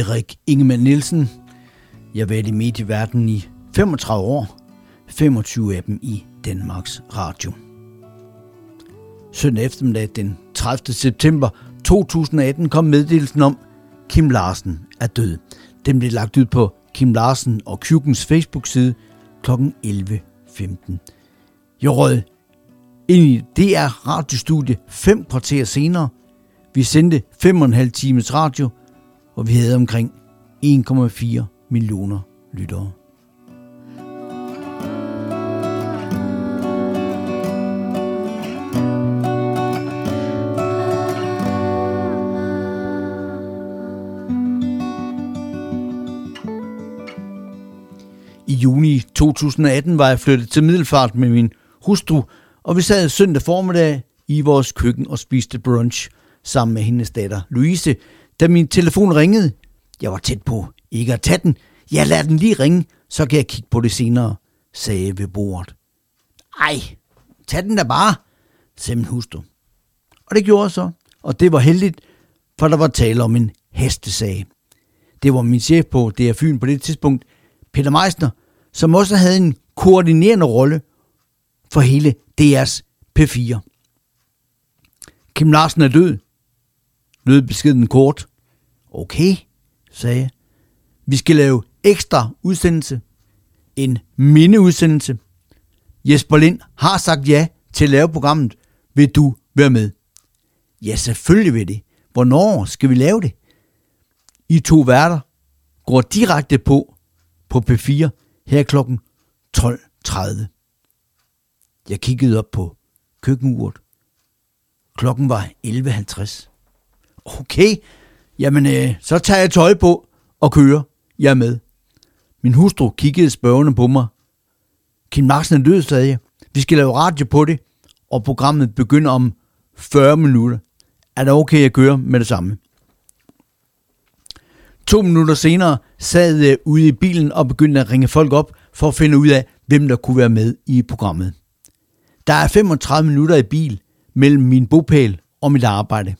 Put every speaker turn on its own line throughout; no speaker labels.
Erik Ingemann Nielsen. Jeg har været i medieverdenen i 35 år, 25 af dem i Danmarks Radio. Søndag eftermiddag den 30. september 2018 kom meddelelsen om, Kim Larsen er død. Den blev lagt ud på Kim Larsen og Kjukkens Facebook-side kl. 11.15. Jeg rød ind i DR radiostudie fem kvarter senere. Vi sendte fem og en halv times radio, og vi havde omkring 1,4 millioner lyttere. I juni 2018 var jeg flyttet til Middelfart med min hustru, og vi sad søndag formiddag i vores køkken og spiste brunch sammen med hendes datter Louise, da min telefon ringede. Jeg var tæt på ikke at tage den. Jeg lader den lige ringe, så kan jeg kigge på det senere, sagde jeg ved bordet. Ej, tag den da bare, sagde min hustru. Og det gjorde jeg så, og det var heldigt, for der var tale om en hestesag. Det var min chef på DR Fyn på det tidspunkt, Peter Meisner, som også havde en koordinerende rolle for hele DR's P4. Kim Larsen er død, lød beskeden kort. Okay, sagde jeg. Vi skal lave ekstra udsendelse. En mindeudsendelse. Jesper Lind har sagt ja til at lave programmet. Vil du være med? Ja, selvfølgelig vil det. Hvornår skal vi lave det? I to værter går direkte på på P4 her klokken 12.30. Jeg kiggede op på køkkenuret. Klokken var 11.50. Okay, jamen øh, så tager jeg tøj på og kører. Jeg er med. Min hustru kiggede spørgende på mig. Kim Larsen er død, sagde jeg. Vi skal lave radio på det, og programmet begynder om 40 minutter. Er det okay at køre med det samme? To minutter senere sad jeg ude i bilen og begyndte at ringe folk op for at finde ud af, hvem der kunne være med i programmet. Der er 35 minutter i bil mellem min bopæl og mit arbejde.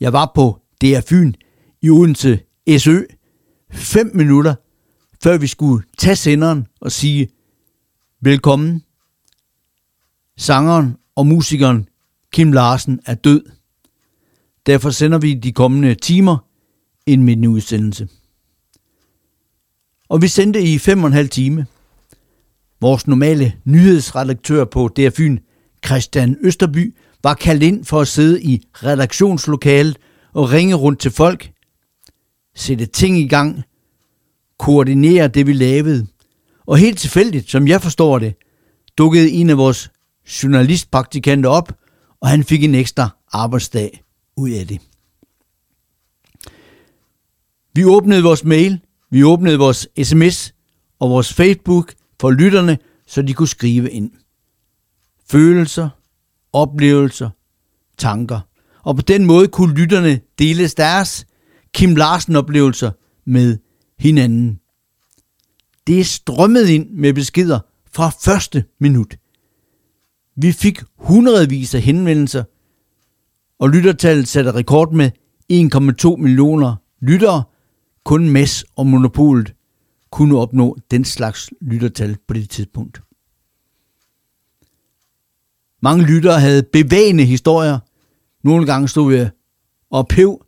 Jeg var på DR Fyn i Odense SØ 5 minutter, før vi skulle tage senderen og sige velkommen. Sangeren og musikeren Kim Larsen er død. Derfor sender vi de kommende timer en midtenudsendelse. Og vi sendte i fem og en halv time. Vores normale nyhedsredaktør på DR Fyn, Christian Østerby, var kaldt ind for at sidde i redaktionslokalet og ringe rundt til folk, sætte ting i gang, koordinere det, vi lavede. Og helt tilfældigt, som jeg forstår det, dukkede en af vores journalistpraktikanter op, og han fik en ekstra arbejdsdag ud af det. Vi åbnede vores mail, vi åbnede vores sms og vores Facebook for lytterne, så de kunne skrive ind. Følelser, oplevelser, tanker. Og på den måde kunne lytterne dele deres Kim Larsen-oplevelser med hinanden. Det strømmede ind med beskeder fra første minut. Vi fik hundredvis af henvendelser, og lyttertallet satte rekord med 1,2 millioner lyttere. Kun MES og Monopolet kunne opnå den slags lyttertal på det tidspunkt. Mange lyttere havde bevægende historier. Nogle gange stod jeg og pev.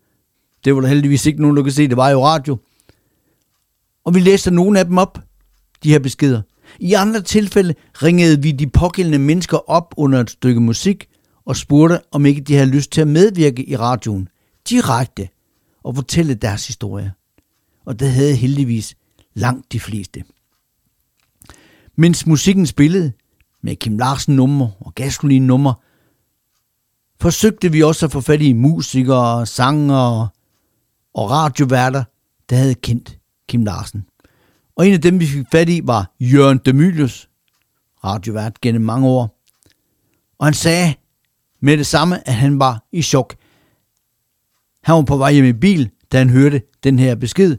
Det var der heldigvis ikke nogen, der kunne se. Det var jo radio. Og vi læste nogle af dem op, de her beskeder. I andre tilfælde ringede vi de pågældende mennesker op under et stykke musik og spurgte, om ikke de havde lyst til at medvirke i radioen direkte og fortælle deres historie. Og det havde heldigvis langt de fleste. Mens musikken spillede med Kim Larsen nummer og Gasolin nummer, forsøgte vi også at få fat i musikere, sanger og radioværter, der havde kendt Kim Larsen. Og en af dem, vi fik fat i, var Jørgen Demilius, radiovært gennem mange år. Og han sagde med det samme, at han var i chok. Han var på vej hjem i bil, da han hørte den her besked.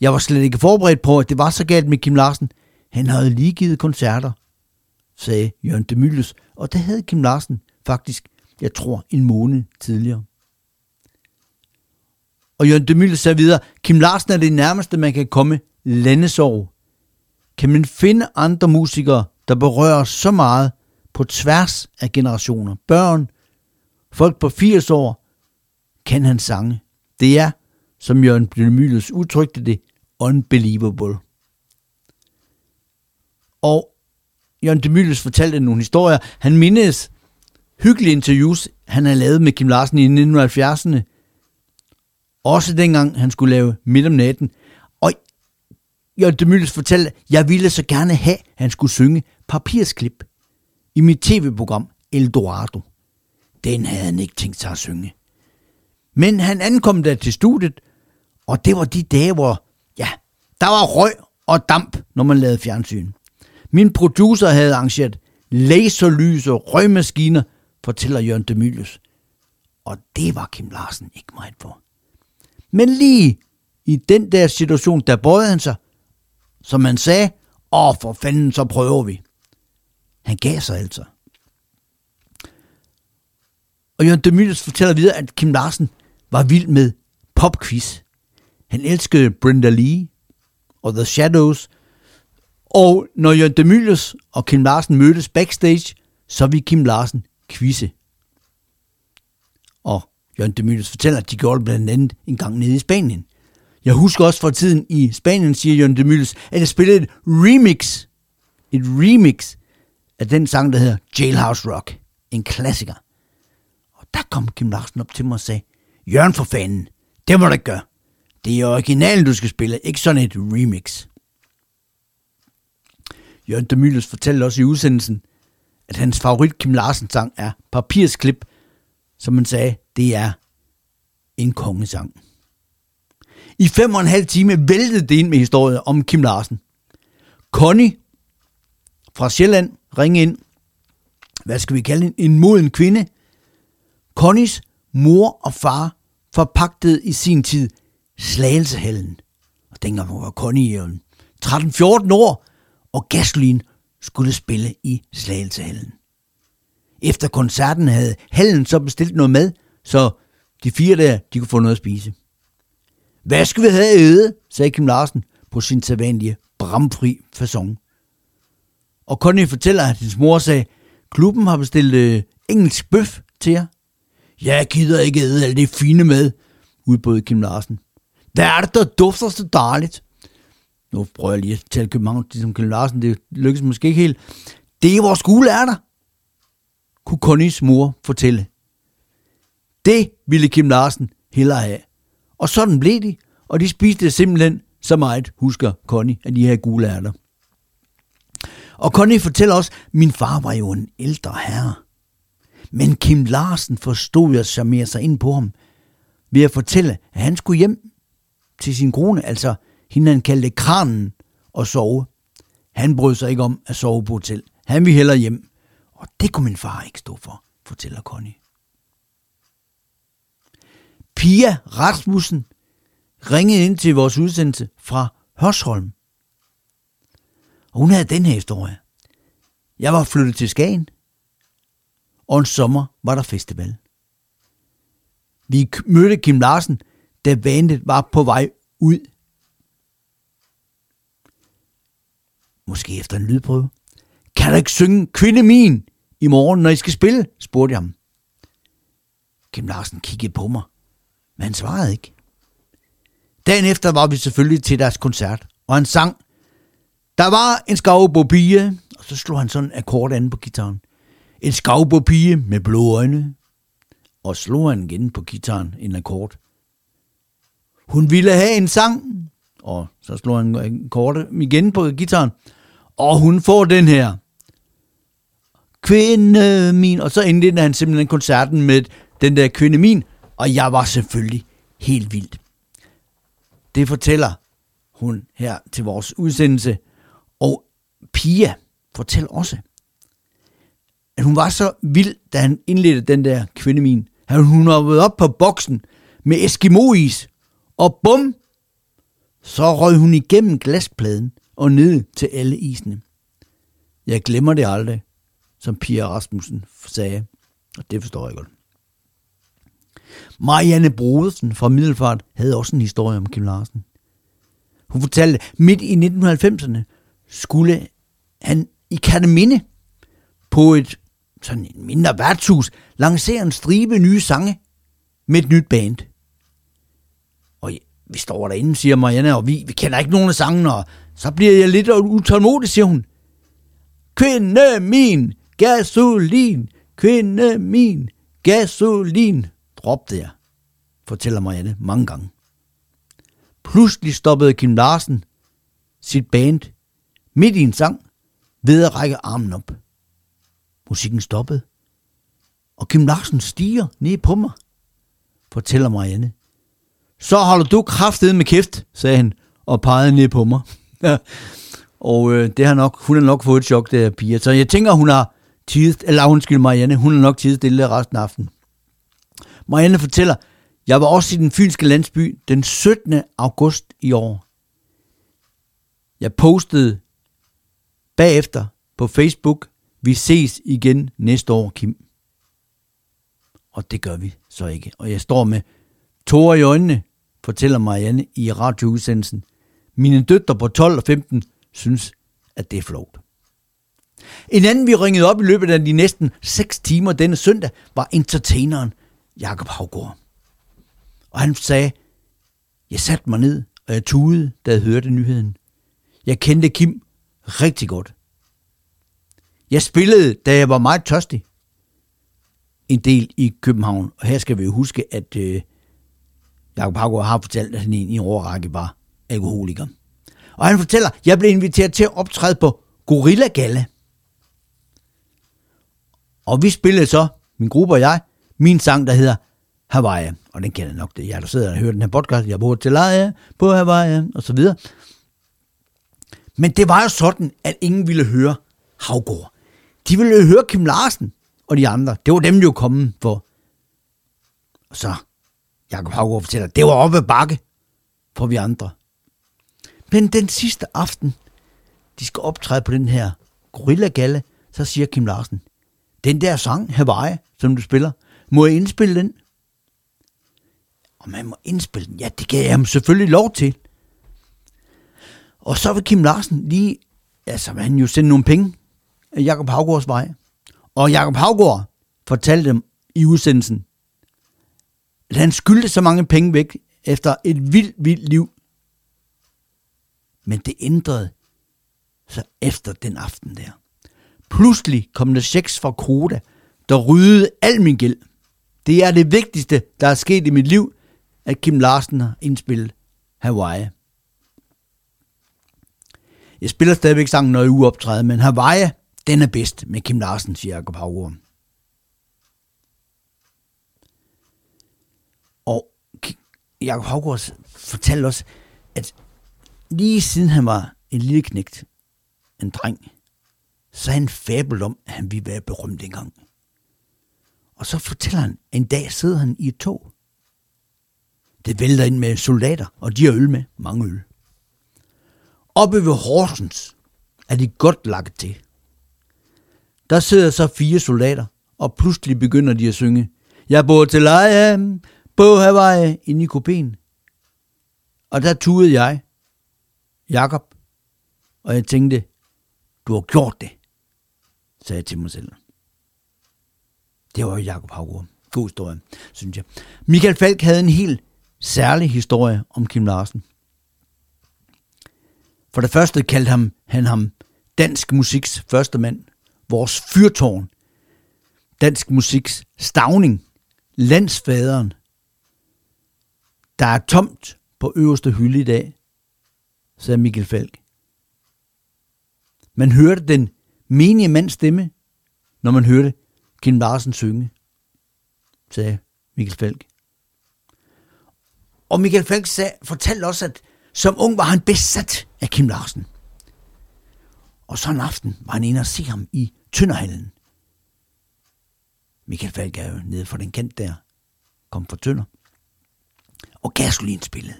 Jeg var slet ikke forberedt på, at det var så galt med Kim Larsen. Han havde lige givet koncerter, sagde Jørgen Demilius, og det havde Kim Larsen faktisk, jeg tror, en måned tidligere. Og Jørgen Demille sagde videre, Kim Larsen er det nærmeste, man kan komme landesorg. Kan man finde andre musikere, der berører så meget på tværs af generationer? Børn, folk på 80 år, kan han sange. Det er, som Jørgen Demilles udtrykte det, unbelievable. Og Jørgen Demilles fortalte nogle historier. Han mindes hyggelige interviews, han havde lavet med Kim Larsen i 1970'erne. Også dengang han skulle lave Midt om natten. Og Jørgen Demilles fortalte, at jeg ville så gerne have, at han skulle synge papirsklip i mit tv-program Eldorado. Den havde han ikke tænkt sig at synge. Men han ankom der til studiet, og det var de dage, hvor, ja, der var røg og damp, når man lavede fjernsyn. Min producer havde arrangeret laserlys og røgmaskiner, fortæller Jørgen Demilius. Og det var Kim Larsen ikke meget for. Men lige i den der situation, der bøjede han sig, som man sagde, åh for fanden, så prøver vi. Han gav sig altså. Og Jørgen Demilius fortæller videre, at Kim Larsen var vild med popquiz. Han elskede Brenda Lee og The Shadows. Og når Jørgen Demilius og Kim Larsen mødtes backstage, så ville Kim Larsen quizze. Og Jørgen Demilius fortæller, at de gjorde det blandt andet en gang nede i Spanien. Jeg husker også fra tiden i Spanien, siger Jørgen Demilius, at jeg spillede et remix. Et remix af den sang, der hedder Jailhouse Rock. En klassiker. Og der kom Kim Larsen op til mig og sagde, Jørgen for fanden, det må du ikke gøre. Det er originalen, du skal spille, ikke sådan et remix. Jørgen Demilius fortalte også i udsendelsen, at hans favorit Kim Larsen sang er Papirsklip, som man sagde, det er en kongesang. I fem og en halv time væltede det ind med historien om Kim Larsen. Connie fra Sjælland ringe ind. Hvad skal vi kalde en, en moden kvinde? Connies mor og far forpagtede i sin tid Slagelsehallen. Og dengang var Connie 13-14 år, og Gasolin skulle spille i Slagelsehallen. Efter koncerten havde hallen så bestilt noget mad, så de fire der, de kunne få noget at spise. Hvad skal vi have æde, sagde Kim Larsen på sin sædvanlige bramfri façon. Og Connie fortæller, at hendes mor sagde, klubben har bestilt øh, engelsk bøf til jer. Jeg gider ikke æde alt det fine med, udbrød Kim Larsen. Hvad er det, der dufter så dejligt? Nu prøver jeg lige at tale København, ligesom Kim Larsen, det lykkes måske ikke helt. Det er vores der, kunne Connys mor fortælle. Det ville Kim Larsen hellere have. Og sådan blev de, og de spiste simpelthen så meget, husker Connie, at de her gule ærter. Og Connie fortæller også, min far var jo en ældre herre. Men Kim Larsen forstod at charmere sig ind på ham ved at fortælle, at han skulle hjem til sin kone, altså hende han kaldte kranen, og sove. Han brød sig ikke om at sove på hotel. Han ville hellere hjem. Og det kunne min far ikke stå for, fortæller Connie. Pia Rasmussen ringede ind til vores udsendelse fra Hørsholm. Og hun havde den her historie. Jeg var flyttet til Skagen, og en sommer var der festival. Vi mødte Kim Larsen, da bandet var på vej ud. Måske efter en lydprøve. Kan du ikke synge Kvinde Min i morgen, når I skal spille? spurgte jeg ham. Kim Larsen kiggede på mig, men han svarede ikke. Dagen efter var vi selvfølgelig til deres koncert, og han sang, der var en skovbopige, og så slog han sådan en akkord an på gitaren. En skovbopige med blå øjne, og slog han igen på gitaren en akkord. Hun ville have en sang, og så slår han en akkord igen på gitaren, og hun får den her. Kvinde min, og så endte han simpelthen koncerten med den der kvinde min, og jeg var selvfølgelig helt vildt. Det fortæller hun her til vores udsendelse. Og Pia fortæller også, at hun var så vild, da han indledte den der kvindemin. Hun hoppede op på boksen med Eskimois, og bum, så røg hun igennem glaspladen og ned til alle isene. Jeg glemmer det aldrig, som Pia Rasmussen sagde, og det forstår jeg godt. Marianne Brodersen fra Middelfart havde også en historie om Kim Larsen. Hun fortalte, midt i 1990'erne skulle han i Kataminde på et sådan en mindre værtshus lancere en stribe nye sange med et nyt band. Vi står derinde, siger Marianne, og vi, vi kender ikke nogen af sangene, og så bliver jeg lidt utålmodig, siger hun. Kvinde min, gasolin, kvinde min, gasolin, råbte jeg, fortæller Marianne mange gange. Pludselig stoppede Kim Larsen sit band midt i en sang ved at række armen op. Musikken stoppede, og Kim Larsen stiger ned på mig, fortæller Marianne. Så holder du kraftedet med kæft, sagde han, og pegede ned på mig. og øh, det har nok, hun har nok fået et chok, der piger. Så jeg tænker, hun har tidet, eller undskyld Marianne, hun har nok tidet stille resten af aftenen. Marianne fortæller, jeg var også i den fynske landsby den 17. august i år. Jeg postede bagefter på Facebook, vi ses igen næste år, Kim. Og det gør vi så ikke. Og jeg står med tårer i øjnene, fortæller Marianne i radioudsendelsen. Mine døtre på 12 og 15 synes, at det er flot. En anden, vi ringede op i løbet af de næsten 6 timer denne søndag, var entertaineren Jakob Havgård. Og han sagde, jeg satte mig ned, og jeg tudede, da jeg hørte nyheden. Jeg kendte Kim rigtig godt. Jeg spillede, da jeg var meget tørstig, en del i København. Og her skal vi jo huske, at øh, Jakob Havgaard har fortalt, at han i en var alkoholiker. Og han fortæller, at jeg blev inviteret til at optræde på Gorilla Gala. Og vi spillede så, min gruppe og jeg, min sang, der hedder Hawaii. Og den kender nok det. Jeg der sidder og hører den her podcast. Jeg bor til leje på Hawaii, og så videre. Men det var jo sådan, at ingen ville høre Havgård. De ville jo høre Kim Larsen og de andre. Det var dem, de jo kommet for. Og så Jakob Havgård fortæller, det var oppe bakke for vi andre. Men den sidste aften, de skal optræde på den her gorillagalle, så siger Kim Larsen, den der sang, Hawaii, som du spiller, må jeg indspille den? Og man må indspille den. Ja, det gav jeg ham selvfølgelig lov til. Og så vil Kim Larsen lige, altså han jo sende nogle penge af Jakob Havgårds vej. Og Jakob Havgård fortalte dem i udsendelsen, han skyldte så mange penge væk efter et vildt, vildt liv. Men det ændrede sig efter den aften der. Pludselig kom der checks fra Koda, der ryddede al min gæld. Det er det vigtigste, der er sket i mit liv, at Kim Larsen har indspillet Hawaii. Jeg spiller stadigvæk sangen, når jeg er men Hawaii, den er bedst med Kim Larsen, siger Jacob Havgård. Og Jakob Havgård fortalte os, at lige siden han var en lille knægt, en dreng, så er han fabel om, at han ville være berømt engang. Og så fortæller han, at en dag sidder han i et tog. Det vælter ind med soldater, og de har øl med, mange øl. Oppe ved Horsens er de godt lagt til. Der sidder så fire soldater, og pludselig begynder de at synge. Jeg bor til leje på Hawaii i Nikopin. Og der tudede jeg, Jakob, og jeg tænkte, du har gjort det, sagde jeg til mig selv. Det var jo Jakob Havgård. God historie, synes jeg. Michael Falk havde en helt særlig historie om Kim Larsen. For det første kaldte ham, han ham dansk musiks første mand, vores fyrtårn, dansk musiks stavning, landsfaderen, der er tomt på øverste hylde i dag, sagde Mikkel Falk. Man hørte den menige mands stemme, når man hørte Kim Larsen synge, sagde Mikkel Falk. Og Michael Falk sagde, fortalte også, at som ung var han besat af Kim Larsen. Og så en aften var han inde og se ham i Tønderhallen. Michael Falk er jo nede for den kant der, kom fra Tønder. Og gasolin spillede.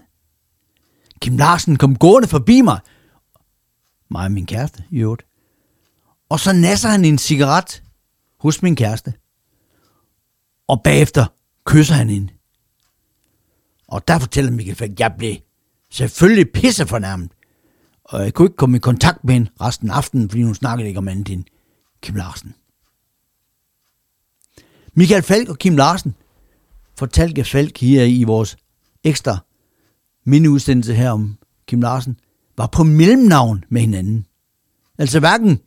Kim Larsen kom gående forbi mig. Mig og min kæreste, i øvrigt. Og så nasser han en cigaret hos min kæreste. Og bagefter kysser han hende Og der fortæller Michael Falk, at jeg blev selvfølgelig pisse fornærmet. Og jeg kunne ikke komme i kontakt med hende resten af aftenen, fordi hun snakkede ikke om andet end Kim Larsen. Michael Falk og Kim Larsen fortalte Falk her i vores ekstra miniudsendelse her om Kim Larsen, var på mellemnavn med hinanden. Altså hverken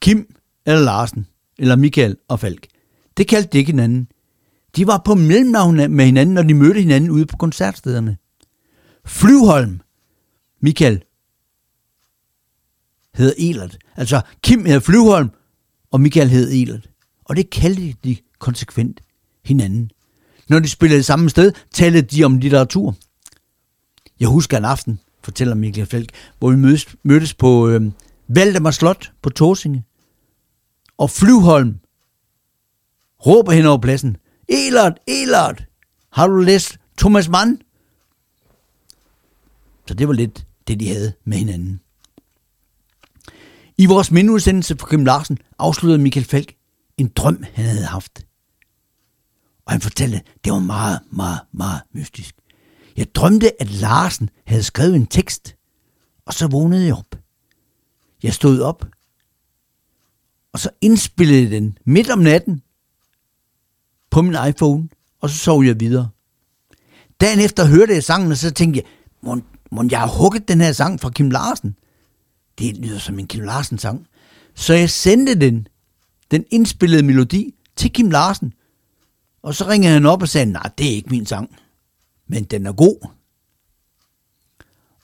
Kim eller Larsen, eller Michael og Falk. Det kaldte de ikke hinanden. De var på mellemnavn med hinanden, når de mødte hinanden ude på koncertstederne. Flyvholm, Michael, hedder Elert. Altså Kim hedder Flyvholm, og Michael hedder Elert. Og det kaldte de konsekvent hinanden. Når de spillede samme sted, talte de om litteratur. Jeg husker en aften, fortæller Michael Felk, hvor vi mødtes, mødtes på øh, Valdemar Slot på Torsinge. Og Flyvholm råber hen over pladsen. Elert, Elert, har du læst Thomas Mann? Så det var lidt det, de havde med hinanden. I vores mindeudsendelse for Kim Larsen afsluttede Michael Falk en drøm, han havde haft. Og han fortalte, det var meget, meget, meget mystisk. Jeg drømte, at Larsen havde skrevet en tekst, og så vågnede jeg op. Jeg stod op, og så indspillede den midt om natten på min iPhone, og så sov jeg videre. Dagen efter hørte jeg sangen, og så tænkte jeg, må, må jeg har hugget den her sang fra Kim Larsen? Det lyder som en Kim Larsen-sang. Så jeg sendte den, den indspillede melodi, til Kim Larsen. Og så ringede han op og sagde, nej, det er ikke min sang men den er god.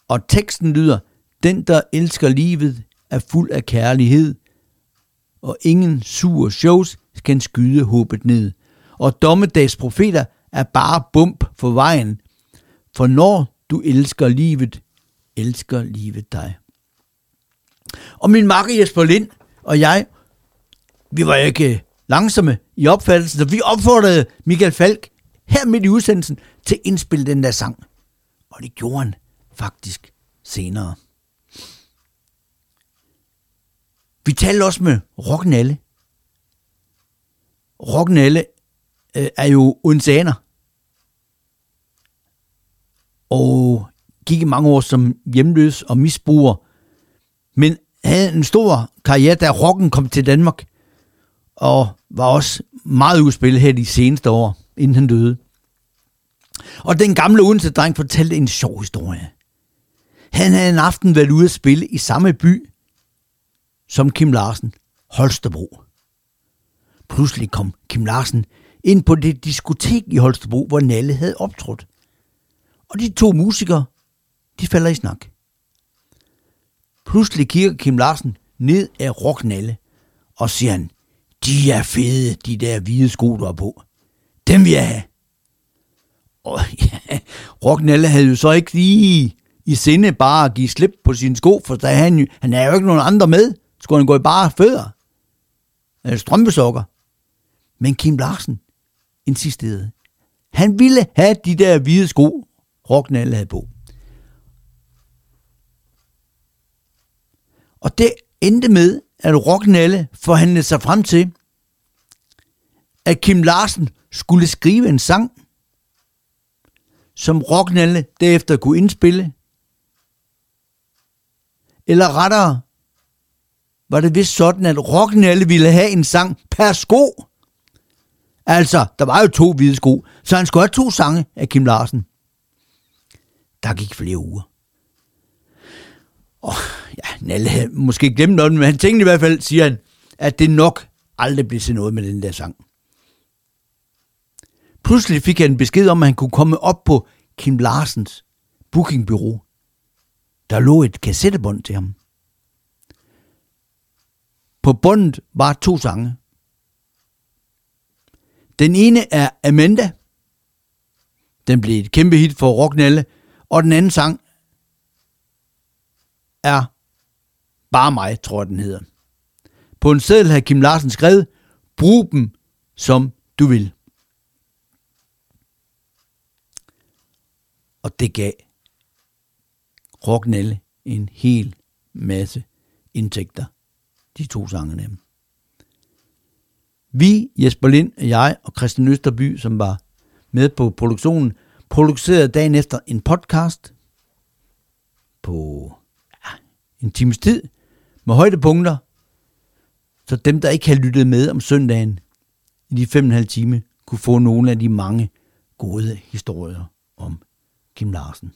Og teksten lyder, den der elsker livet er fuld af kærlighed, og ingen sur shows kan skyde håbet ned. Og dommedags profeter er bare bump for vejen, for når du elsker livet, elsker livet dig. Og min makker Jesper Lind og jeg, vi var ikke langsomme i opfattelsen, så vi opfordrede Michael Falk her midt i udsendelsen til at indspille den der sang. Og det gjorde han faktisk senere. Vi talte også med Rocknalle. Rocknalle øh, er jo odenseaner. Og gik i mange år som hjemløs og misbruger. Men havde en stor karriere, da rocken kom til Danmark. Og var også meget udspillet her de seneste år, inden han døde. Og den gamle Odense-dreng fortalte en sjov historie. Han havde en aften været ude at spille i samme by som Kim Larsen, Holstebro. Pludselig kom Kim Larsen ind på det diskotek i Holstebro, hvor Nalle havde optrådt. Og de to musikere, de falder i snak. Pludselig kigger Kim Larsen ned af rocknalle og siger han, de er fede, de der hvide sko, du har på. Dem vil jeg have. Og ja, Rocknelle havde jo så ikke lige i sinde bare at give slip på sine sko, for der han, han er jo ikke nogen andre med. Skulle han gå i bare fødder? Eller strømpesokker? Men Kim Larsen insisterede. Han ville have de der hvide sko, Rocknelle havde på. Og det endte med, at Rocknalle forhandlede sig frem til, at Kim Larsen skulle skrive en sang, som Rocknalle derefter kunne indspille? Eller rettere, var det vist sådan, at Rocknalle ville have en sang per sko? Altså, der var jo to hvide sko, så han skulle have to sange af Kim Larsen. Der gik flere uger. Og ja, Nalle havde måske glemt noget, men han tænkte i hvert fald, siger han, at det nok aldrig blev til noget med den der sang. Pludselig fik han en besked om, at han kunne komme op på Kim Larsens bookingbyrå. Der lå et kassettebånd til ham. På båndet var to sange. Den ene er Amanda. Den blev et kæmpe hit for Rocknalle. Og den anden sang er Bare mig, tror jeg den hedder. På en seddel har Kim Larsen skrevet, brug dem som du vil. Og det gav Rocknelle en hel masse indtægter, de to sange dem. Vi, Jesper Lind, jeg og Christian Østerby, som var med på produktionen, producerede dagen efter en podcast på en times tid med højdepunkter, så dem, der ikke har lyttet med om søndagen i de fem og en halv time, kunne få nogle af de mange gode historier om Kim Larsen.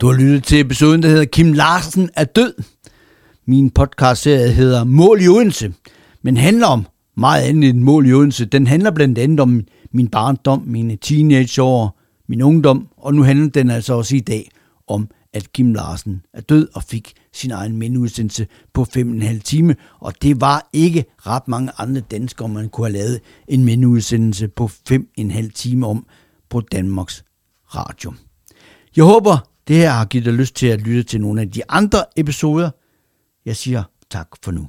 Du har lyttet til episoden, der hedder Kim Larsen er død. Min podcast-serie hedder Mål i Odense, men handler om meget andet end Mål i Odense. Den handler blandt andet om min barndom, mine teenageår, min ungdom, og nu handler den altså også i dag om, at Kim Larsen er død og fik sin egen mindudsendelse på 5,5 time, og det var ikke ret mange andre danskere, man kunne have lavet en mindudsendelse på 5,5 time om på Danmarks Radio. Jeg håber, det her har givet dig lyst til at lytte til nogle af de andre episoder. Jeg siger tak for nu.